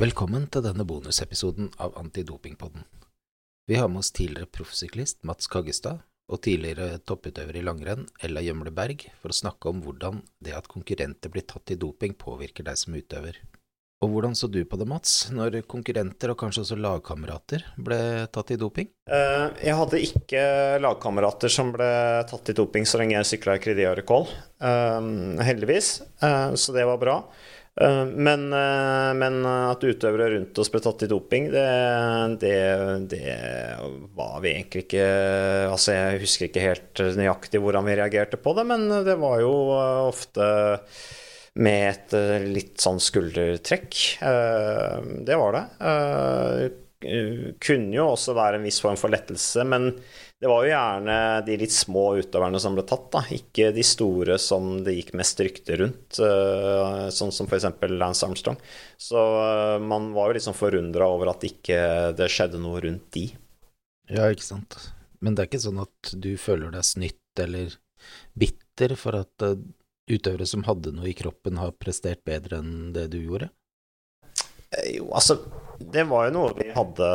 Velkommen til denne bonusepisoden av Antidopingpodden. Vi har med oss tidligere proffsyklist Mats Kaggestad og tidligere topputøver i langrenn Ella Gjømle Berg for å snakke om hvordan det at konkurrenter blir tatt i doping påvirker deg som utøver. Og hvordan så du på det, Mats, når konkurrenter og kanskje også lagkamerater ble tatt i doping? Eh, jeg hadde ikke lagkamerater som ble tatt i doping så lenge jeg sykla i Kredi Recall, heldigvis, eh, så det var bra. Eh, men, men, at utøvere rundt oss ble tatt i doping, det, det, det, var vi egentlig ikke Altså, jeg husker ikke helt nøyaktig hvordan vi reagerte på det, men det var jo ofte med et eh, litt sånn skuldertrekk. Eh, det var det. Eh, kunne jo også være en viss form for lettelse, men det var jo gjerne de litt små utøverne som ble tatt, da. Ikke de store som det gikk mest rykte rundt, sånn som f.eks. Lance Armstrong. Så man var jo litt sånn forundra over at ikke det skjedde noe rundt de. Ja, ikke sant. Men det er ikke sånn at du føler deg snytt eller bitter for at utøvere som hadde noe i kroppen, har prestert bedre enn det du gjorde? Eh, jo, altså Det var jo noe vi hadde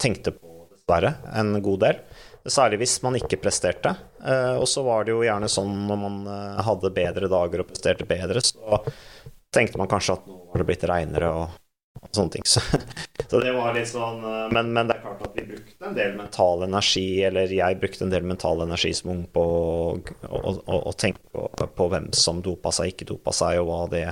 tenkte på, dessverre, en god del. Særlig hvis man ikke presterte. Eh, og så var det jo gjerne sånn når man eh, hadde bedre dager og presterte bedre, så tenkte man kanskje at nå var det blitt reinere og sånne ting. Så, så, det var litt sånn eh, men, men, det er klart at vi brukte en del mental energi, eller jeg brukte en del mental energi som ung på å tenke på, på, hvem som dopa seg, ikke dopa seg, og hva det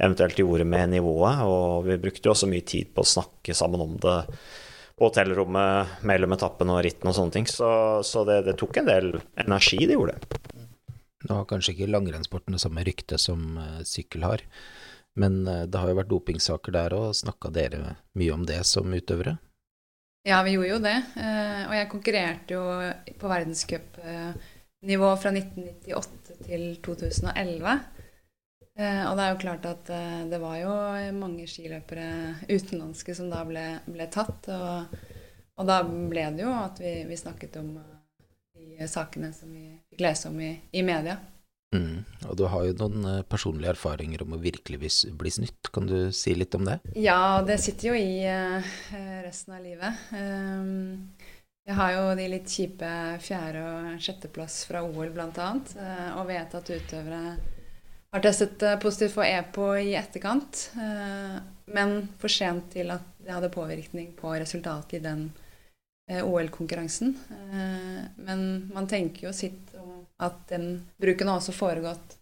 eventuelt gjorde med nivået. Og vi brukte jo også mye tid på å snakke sammen om det på hotellrommet mellom etappen og ritten og sånne ting. Så, så det, det, tok en del energi, det gjorde det. Nå har kanskje ikke langrennssporten det samme ryktet som uh, sykkel har. Men eh, det har jo vært dopingsaker der òg. Snakka dere mye om det som utøvere? Ja, vi gjorde jo det. Eh, og jeg konkurrerte jo på verdenscupnivå fra 1998 til 2011. Eh, og det er jo klart at det var jo mange skiløpere utenlandske som da ble, ble tatt. Og, og, da ble det jo at vi, vi snakket om de sakene som vi fikk lese om i, i media. Mm. Og du har jo noen eh, personlige erfaringer om å virkelig bli snytt. Kan du si litt om det? Ja, det sitter jo i uh, resten av livet. Jeg har jo de litt kjipe fjerde- og sjetteplass fra OL bl.a. Og vet at utøvere har testet positivt for EPO i etterkant. Uh, men for sent til at det hadde påvirkning på resultatet i den OL-konkurransen. men man tenker jo sitt at den bruken har også foregått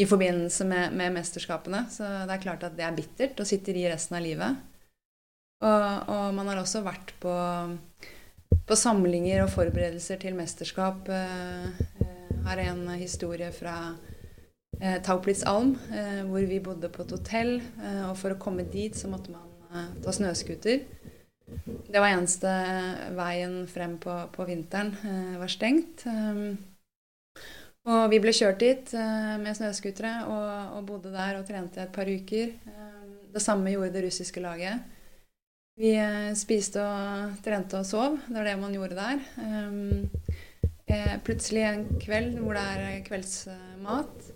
i forbindelse med, med, mesterskapene. Så det er klart at det er bittert og sitter i resten av livet. Og, og man har også vært på, på, samlinger og forberedelser til mesterskap. Jeg har en historie fra eh, Tauplitz Alm, eh, hvor vi bodde på et hotell. Eh, og for å komme dit så måtte man eh, ta snøscooter. Det var eneste veien frem på, på vinteren eh, var stengt. Eh, og vi ble kjørt dit med snøscootere og, og, bodde der og trente et par uker. Det samme gjorde det russiske laget. Vi spiste og trente og sov. Det var det man gjorde der. Plutselig en kveld hvor det er kveldsmat,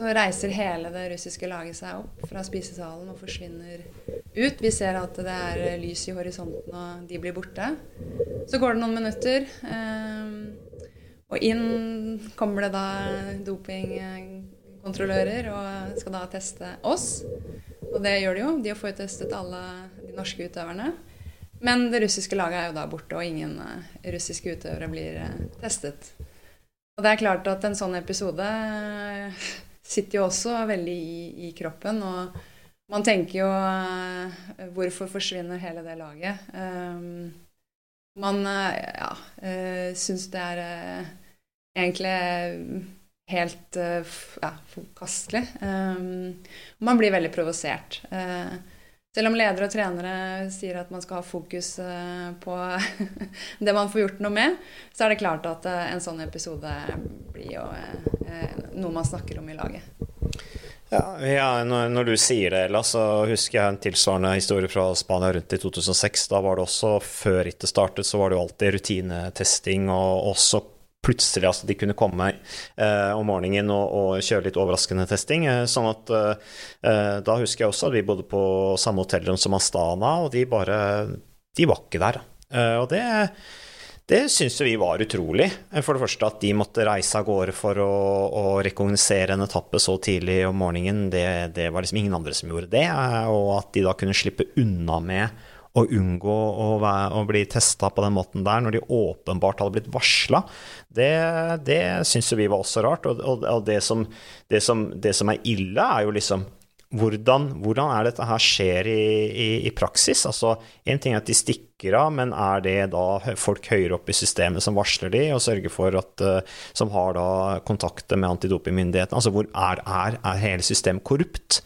så reiser hele det russiske laget seg opp fra spisesalen og forsvinner ut. Vi ser at det er lys i horisonten, og de blir borte. Så går det noen minutter. Um, og inn kommer det da dopingkontrollører og skal da teste oss. Og det gjør de jo. De får jo testet alle de norske utøverne. Men det russiske laget er jo da borte, og ingen uh, russiske utøvere blir uh, testet. Og det er klart at en sånn episode uh, sitter jo også veldig i, i, kroppen. Og man tenker jo Hvorfor forsvinner hele det laget? Um, man ja, syns det er egentlig helt eh, ja, forkastelig. Um, man blir veldig provosert. Uh, selv om ledere og trenere sier at man skal ha fokus uh, på det man får gjort noe med, så er det klart at uh, en sånn episode blir jo noe man snakker om i laget. Ja, ja når, når, du sier det, Ella, så husker jeg en tilsvarende historie fra Spania rundt i 2006. Da var det også, før rittet startet, så var det jo alltid rutinetesting og også plutselig altså, de kunne komme eh, om morgenen og, og, kjøre litt overraskende testing. Eh, sånn at eh, Da husker jeg også at vi bodde på samme hotellrom som Astana, og de bare De var ikke der. Eh, og det det syns vi var utrolig. For det første at de måtte reise av gårde for å, å rekognosere en etappe så tidlig om morgenen, det, det, var liksom ingen andre som gjorde det. Og at de da kunne slippe unna med å unngå å, være, å bli testa på den måten der, når de åpenbart hadde blitt varsla, det, det syns vi var også rart. Og, og, og det, som, det, som, det, som, er ille, er jo liksom hvordan, hvordan er dette her skjer i, i, i praksis? Altså, En ting er at de stikker av, men er det da folk høyere opp i systemet som varsler de, og sørger for at uh, Som har da kontakter med antidopingmyndighetene? Altså hvor er, er, er hele systemet korrupt?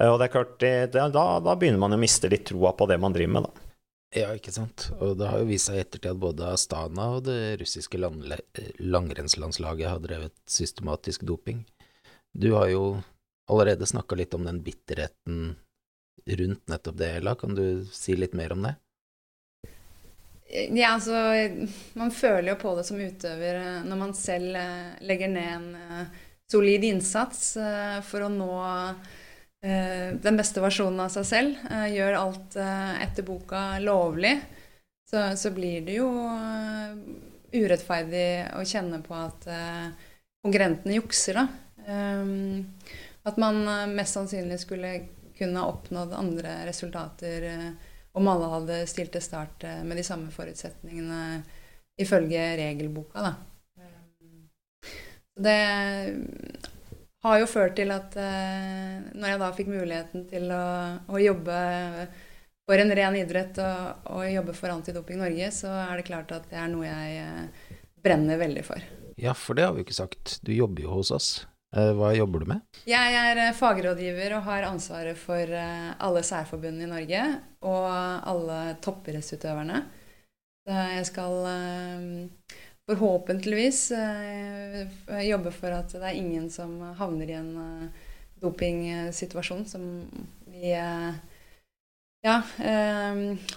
Eh, og det er klart, det, det, da, da, begynner man å miste litt troa på det man driver med, da. Ja, ikke sant. Og det har jo vist seg i ettertid at både Astana og det russiske langrennslandslaget har drevet systematisk doping. Du har jo allerede snakka litt om den bitterheten rundt nettopp det, Ella. Kan du si litt mer om det? Ja, altså Man føler jo på det som utøver eh, når man selv eh, legger ned en solid innsats for å nå Eh, den beste versjonen av seg selv, eh, gjør alt eh, etter boka lovlig, så, så blir det jo urettferdig å kjenne på at konkurrentene jukser, da. At man mest sannsynlig skulle kunne oppnådd andre resultater om alle hadde stilt til start med de samme forutsetningene ifølge regelboka, da. Det har jo ført til at eh, når jeg da fikk muligheten til å, å jobbe for en ren idrett og, og, jobbe for Antidoping Norge, så er det klart at det er noe jeg eh, brenner veldig for. Ja, for det har vi jo ikke sagt. Du jobber jo hos oss. Eh, hva jobber du med? Jeg er fagrådgiver og har ansvaret for alle særforbundene i Norge og alle toppidrettsutøverne. Jeg skal forhåpentligvis eh, jobbe for at det er ingen som havner i en eh, dopingsituasjon som vi eh, ja,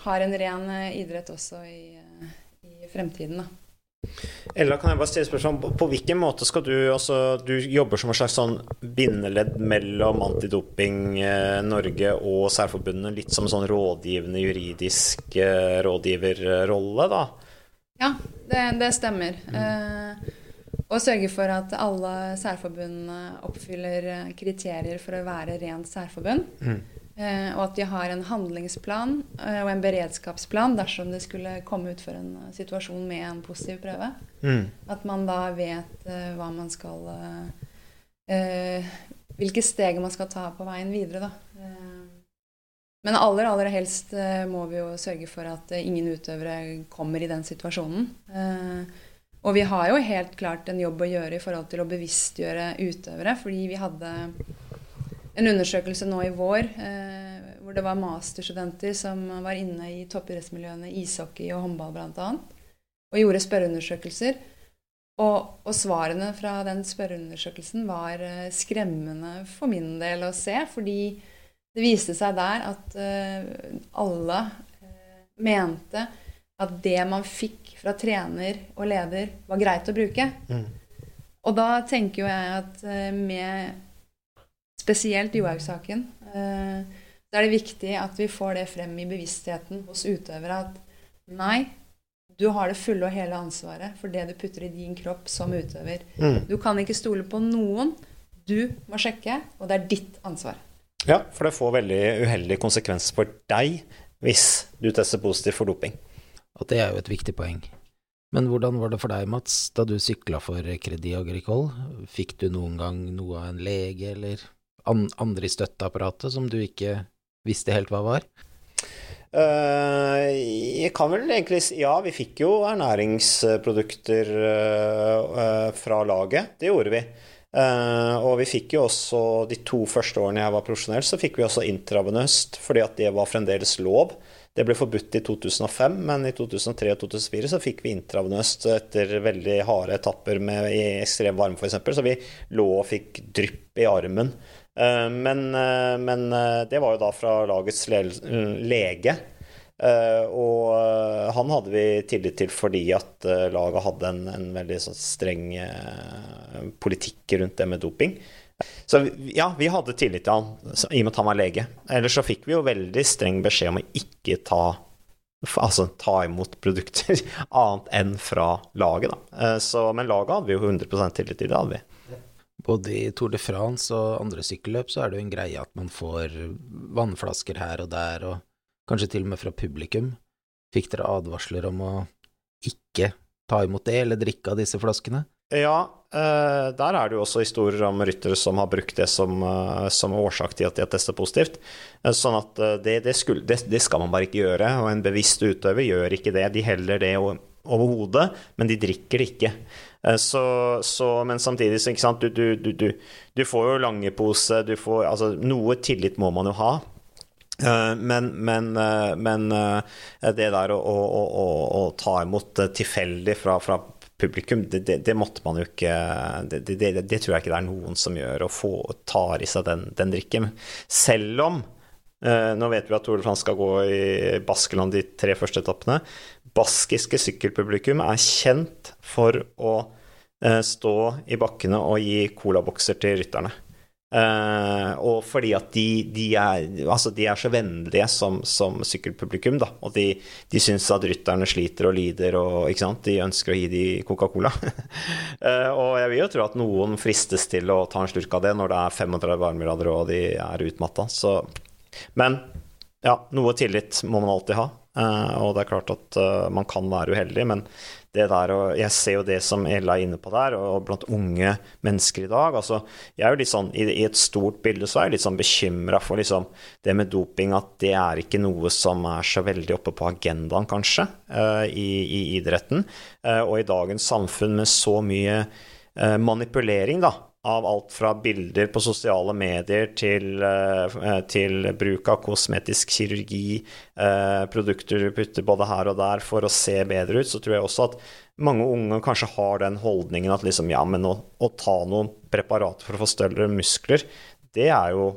har en ren idrett også i, i fremtiden, da. Ella, kan jeg bare stille spørsmål på, på hvilken måte skal du altså, Du jobber som en slags sånn bindeledd mellom Antidoping eh, Norge og særforbundene, litt som en sånn rådgivende juridisk eh, rådgiverrolle, da? Ja, det, det stemmer. Mm. Eh, og sørge for at alle særforbundene oppfyller eh, kriterier for å være rent særforbund. Mm. Eh, og at de har en handlingsplan eh, og en beredskapsplan dersom det skulle komme ut for en uh, situasjon med en positiv prøve. Mm. At man da vet eh, hva man skal eh, Hvilke steg man skal ta på veien videre, da. Men aller, aller helst eh, må vi jo sørge for at eh, ingen utøvere kommer i den situasjonen. Eh, og vi har jo helt klart en jobb å gjøre i forhold til å bevisstgjøre utøvere. Fordi vi hadde en undersøkelse nå i vår hvor det var masterstudenter som var inne i toppidrettsmiljøene ishockey og håndball bl.a. Og gjorde spørreundersøkelser. Og, og, svarene fra den spørreundersøkelsen var skremmende for min del å se. fordi det viste seg der at uh, alle uh, mente at det man fikk fra trener og leder, var greit å bruke. Mm. Og da tenker jo jeg at uh, med spesielt Johaug-saken så er det viktig at vi får det frem i bevisstheten hos utøvere at nei, du har det fulle og hele ansvaret for det du putter i din kropp som utøver. Mm. Du kan ikke stole på noen. Du må sjekke, og det er ditt ansvar. Ja, for det får veldig uheldige konsekvenser for deg hvis du tester positivt for doping. Og det er jo et viktig poeng. Men hvordan var det for deg, Mats, da du sykla for Credit Agricole? Fikk du noen gang noe av en lege eller andre i støtteapparatet som du ikke visste helt hva var? Uh, jeg kan vel egentlig si Ja, vi fikk jo ernæringsprodukter uh, uh, fra laget. Det gjorde vi. Uh, og vi fikk jo også de to første årene jeg var profesjonell, så fikk vi også intravenøst, fordi at det var fremdeles lov. Det ble forbudt i 2005, men i 2003 og 2004 så fikk vi intravenøst etter veldig harde etapper med, i ekstrem varme, f.eks. Så vi lå og fikk drypp i armen. Uh, men, uh, men det var jo da fra lagets lege. Uh, og uh, han hadde vi tillit til fordi at uh, laget hadde en, en veldig sånn streng politikk rundt det med doping. Så ja, vi hadde tillit til han i og med at han var lege. Ellers så fikk vi jo veldig streng beskjed om å ikke ta Altså ta imot produkter annet enn fra laget, da. Så, men laget hadde vi jo 100% tillit til, det hadde vi. Både i Tour de France og andre sykkelløp så er det jo en greie at man får vannflasker her og der, og kanskje til og med fra publikum. Fikk dere advarsler om å ikke ta imot det, eller drikke av disse flaskene? Ja, eh, der er det jo også historier om ryttere som har brukt det som, eh, som årsak til at de har testet positivt. Eh, sånn at det, det, skulle, det, det, skal man bare ikke gjøre, og en bevisst utøver gjør ikke det. De heller det over hodet, men de drikker det ikke. Så, så, men samtidig, ikke sant, du, du, du, du får jo langepose, du får Altså, noe tillit må man jo ha. Men, men, men det der å, å, å, å ta imot tilfeldig fra, fra publikum, det, det, det, måtte man jo ikke det, det, tror jeg ikke det er noen som gjør, og få, tar i seg den, den drikken. Selv om eh, Nå vet vi at Tour de France skal gå i Baskeland de tre første etappene. Baskiske sykkelpublikum er kjent for å eh, stå i bakkene og gi colabokser til rytterne. Uh, og fordi at de, de, er, altså de, er, så vennlige som, som sykkelpublikum, da. Og de, de syns at rytterne sliter og lider og ikke sant? de ønsker å gi dem Coca-Cola. uh, og jeg vil jo tro at noen fristes til å ta en slurk av det når det er 35 varmegrader og de er utmatta. Men ja, noe tillit må man alltid ha. Uh, og det er klart at man kan være uheldig, men det der, og Jeg ser jo det som Ella er inne på der, og blant unge mennesker i dag. altså jeg er jo litt sånn, I, et stort bilde så er jeg litt sånn bekymra for liksom, det med doping, at det er ikke noe som er så veldig oppe på agendaen, kanskje, uh, i, i, idretten. Og i dagens samfunn med så mye manipulering, da, av alt fra bilder på sosiale medier til, eh, til bruk av kosmetisk kirurgi, eh, produkter du putter både her og der for å se bedre ut, så tror jeg også at mange unge kanskje har den holdningen at liksom, ja, men å, å ta noen preparater for å få større muskler, det er jo,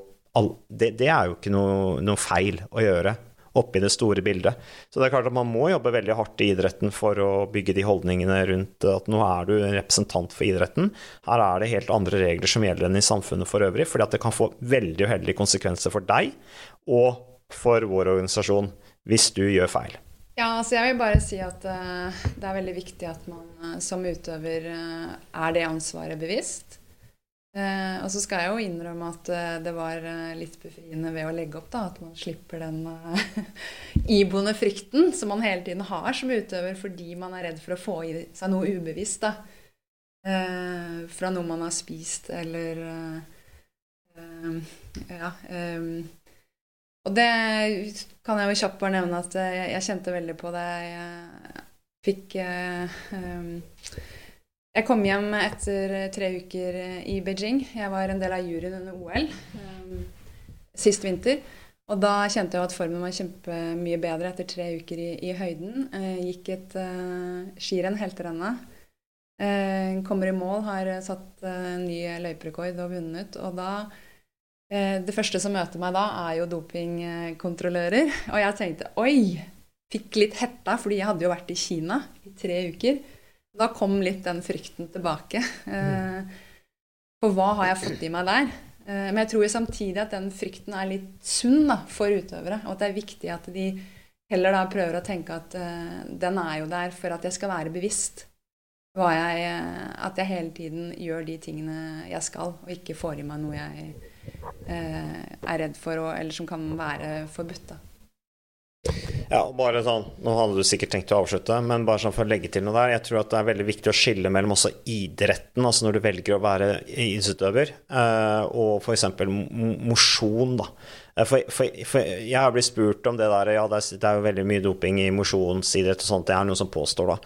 det, det er jo ikke noe, noe feil å gjøre oppi det store bildet. Så det er klart at man må jobbe veldig hardt i idretten for å bygge de holdningene rundt at nå er du en representant for idretten. Her er det helt andre regler som gjelder enn i samfunnet for øvrig, fordi at det kan få veldig uheldige konsekvenser for deg og for vår organisasjon hvis du gjør feil. Ja, altså jeg vil bare si at uh, det er veldig viktig at man uh, som utøver uh, er det ansvaret bevisst. Eh, og så skal jeg jo innrømme at eh, det var eh, litt befriende ved å legge opp, da, at man slipper den eh, iboende frykten som man hele tiden har som utøver fordi man er redd for å få i seg noe ubevisst. da, eh, Fra noe man har spist eller eh, Ja. og det kan jeg jo kjapt bare nevne at jeg, jeg kjente veldig på det. Jeg fikk jeg kom hjem etter tre uker i Beijing. Jeg var en del av juryen under OL um, sist vinter. Og da kjente jeg at formen var kjempemye bedre etter tre uker i, i høyden. Jeg gikk et uh, skirenn, helterennet. Uh, kommer i mål, har satt uh, ny løyperekord og vunnet. Og da uh, Det første som møter meg da, er jo dopingkontrollører. Og jeg tenkte oi! Fikk litt hetta, fordi jeg hadde jo vært i Kina i tre uker. Da kom litt den frykten tilbake. Mm. For hva har jeg fått i meg der? Eh, men jeg tror jo samtidig at den frykten er litt sunn da, for utøvere. Og at det er viktig at de heller da prøver å tenke at uh, den er jo der for at jeg skal være bevisst. Jeg, at jeg hele tiden gjør de tingene jeg skal, og ikke får i meg noe jeg eh, er redd for, og, eller som kan være forbudt. da. Ja, bare sånn, Nå hadde du sikkert tenkt å avslutte, men bare sånn for å legge til noe der. Jeg tror at det er veldig viktig å skille mellom også idretten, altså når du velger å være idrettsutøver, eh, og f.eks. mosjon. da. Eh, for, for, for, jeg har blitt spurt om det der, ja det er, det er jo veldig mye doping i mosjonsidrett og sånt, det er noen som påstår da.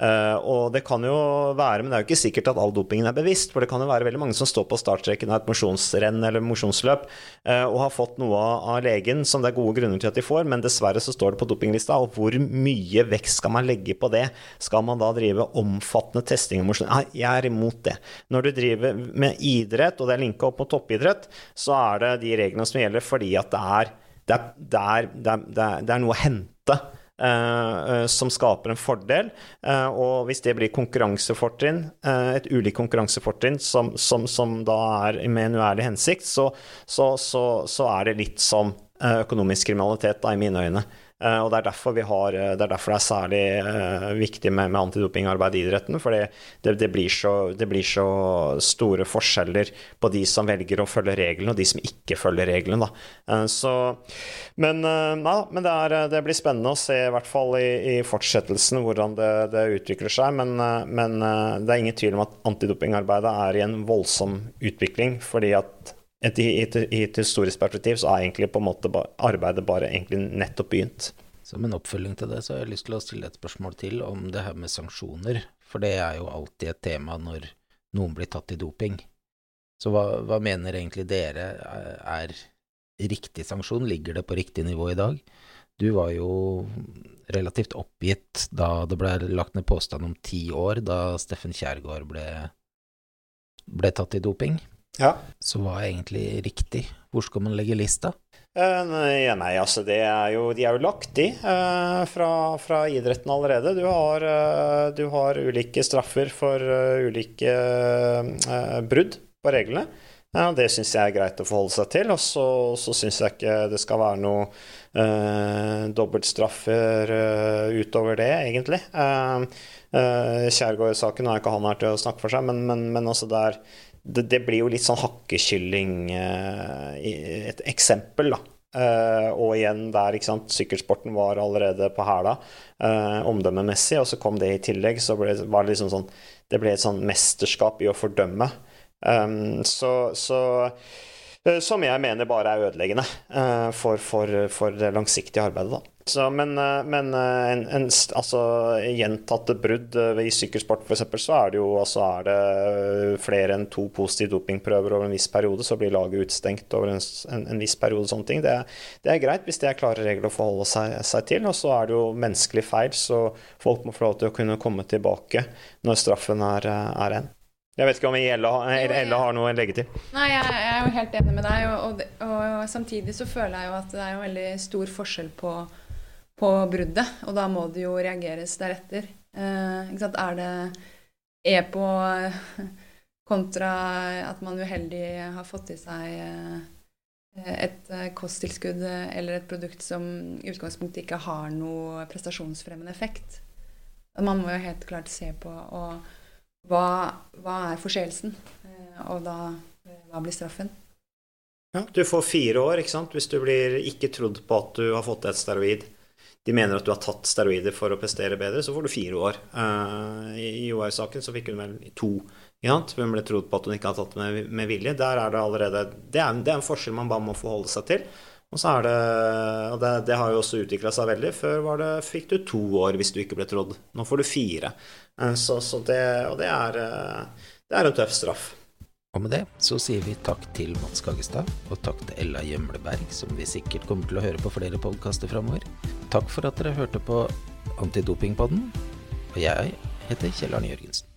Uh, og det kan jo være, men det er jo ikke sikkert at all dopingen er bevisst. For det kan jo være veldig mange som står på startstreken av et mosjonsrenn eller mosjonsløp uh, og har fått noe av legen som det er gode grunner til at de får, men dessverre så står det på dopinglista. Og hvor mye vekst skal man legge på det? Skal man da drive omfattende testing av mosjon? Nei, jeg er imot det. Når du driver med idrett, og det er linka opp mot toppidrett, så er det de reglene som gjelder fordi at det er, det er, det er, det er noe å hente. Uh, som skaper en fordel. Uh, og hvis det blir konkurransefortrinn, et ulikt konkurransefortrinn som, som, som, da er med en uærlig hensikt, så, så, så, så, er det litt som økonomisk kriminalitet, da, i mine øyne. Eh, og det er derfor, har, eh, det, er, derfor det er særlig uh, viktig med, med antidopingarbeid i idretten. For det, det, blir så, det, store forskjeller på de som velger å følge reglene, og de som ikke følger reglene. Så, men, ja, men er, det, blir spennende å se, i hvert fall i, i fortsettelsen, hvordan det, utvikler seg. Men, men det er ingen tvil om at antidopingarbeidet er i en voldsom utvikling. fordi at et, i, et historisk perspektiv så er egentlig på en måte arbeidet bare egentlig nettopp begynt. Som en oppfølging til det, så har jeg lyst til å stille et spørsmål til om det her med sanksjoner. For det er jo alltid et tema når noen blir tatt i doping. Så hva, hva mener egentlig dere er riktig sanksjon? Ligger det på riktig nivå i dag? Du var jo relativt oppgitt da det ble lagt ned påstand om ti år, da Steffen Kjærgaard ble, ble tatt i doping. Ja. Så hva er egentlig riktig? Hvor skal man legge lista? Uh, nei, nei, altså det er jo, de er jo lagt i uh, fra, fra, idretten allerede. Du har, uh, du har ulike straffer for ulike brudd på reglene. Ja, det syns jeg er greit å forholde seg til. Og så, så syns jeg ikke det skal være noe eh, dobbeltstraffer utover det, egentlig. Uh, Kjærgaard-saken har ikke han her til å snakke for seg, men, men, men også der det, det, blir jo litt sånn hakkekylling uh, Et eksempel, da. Uh, og igjen der, ikke sant, sykkelsporten var allerede på hæla uh, omdømmemessig, og så kom det i tillegg, så ble, var det liksom sånn Det ble et sånn mesterskap i å fordømme. Um, så, så som jeg mener bare er ødeleggende for, for, for det langsiktige arbeidet, da. Så, men, eh, men eh, en, en, altså, gjentatte brudd eh, i sykkelsport f.eks., så er det jo altså, er det flere enn to positive dopingprøver over en viss periode, så blir laget utstengt over en, en, viss periode. sånne ting. Det, det, er greit hvis det er klare regler å forholde seg, seg, til. Og så er det jo menneskelig feil, så folk må få lov til å kunne komme tilbake når straffen er, er en. Jeg vet ikke om Ella, har noe å legge til? Nei, jeg, jeg, er jo helt enig med deg. Og, og, og, samtidig så føler jeg jo at det er jo veldig stor forskjell på på bruddet, og da må det jo reageres deretter. Eh, er det EPO kontra at man uheldig har fått i seg eh, et eh, kosttilskudd eller et produkt som i utgangspunktet ikke har noe prestasjonsfremmende effekt? Man må jo helt klart se på hva, hva er forseelsen, eh, og da hva blir straffen? Ja, du får fire år ikke sant? hvis du blir ikke trodd på at du har fått et steroid de mener at du har tatt steroider for å prestere bedre, så får du fire år. Uh, I OR-saken så fikk hun vel to. Hun ble trodd på at hun ikke hadde tatt det med, med, vilje. Der er det allerede det er, det er, en forskjell man bare må forholde seg til. Og så er det Og det, det har jo også utvikla seg veldig. Før var det, fikk du to år hvis du ikke ble trodd. Nå får du fire. Uh, så, så det, og det er, uh, det er en tøff straff. Og med det så sier vi takk til Mats Gagestad og takk til Ella Gjemleberg, som vi sikkert kommer til å høre på flere podkaster framover. Takk for at dere hørte på Antidopingpodden, og jeg heter Kjell Arne Jørgensen.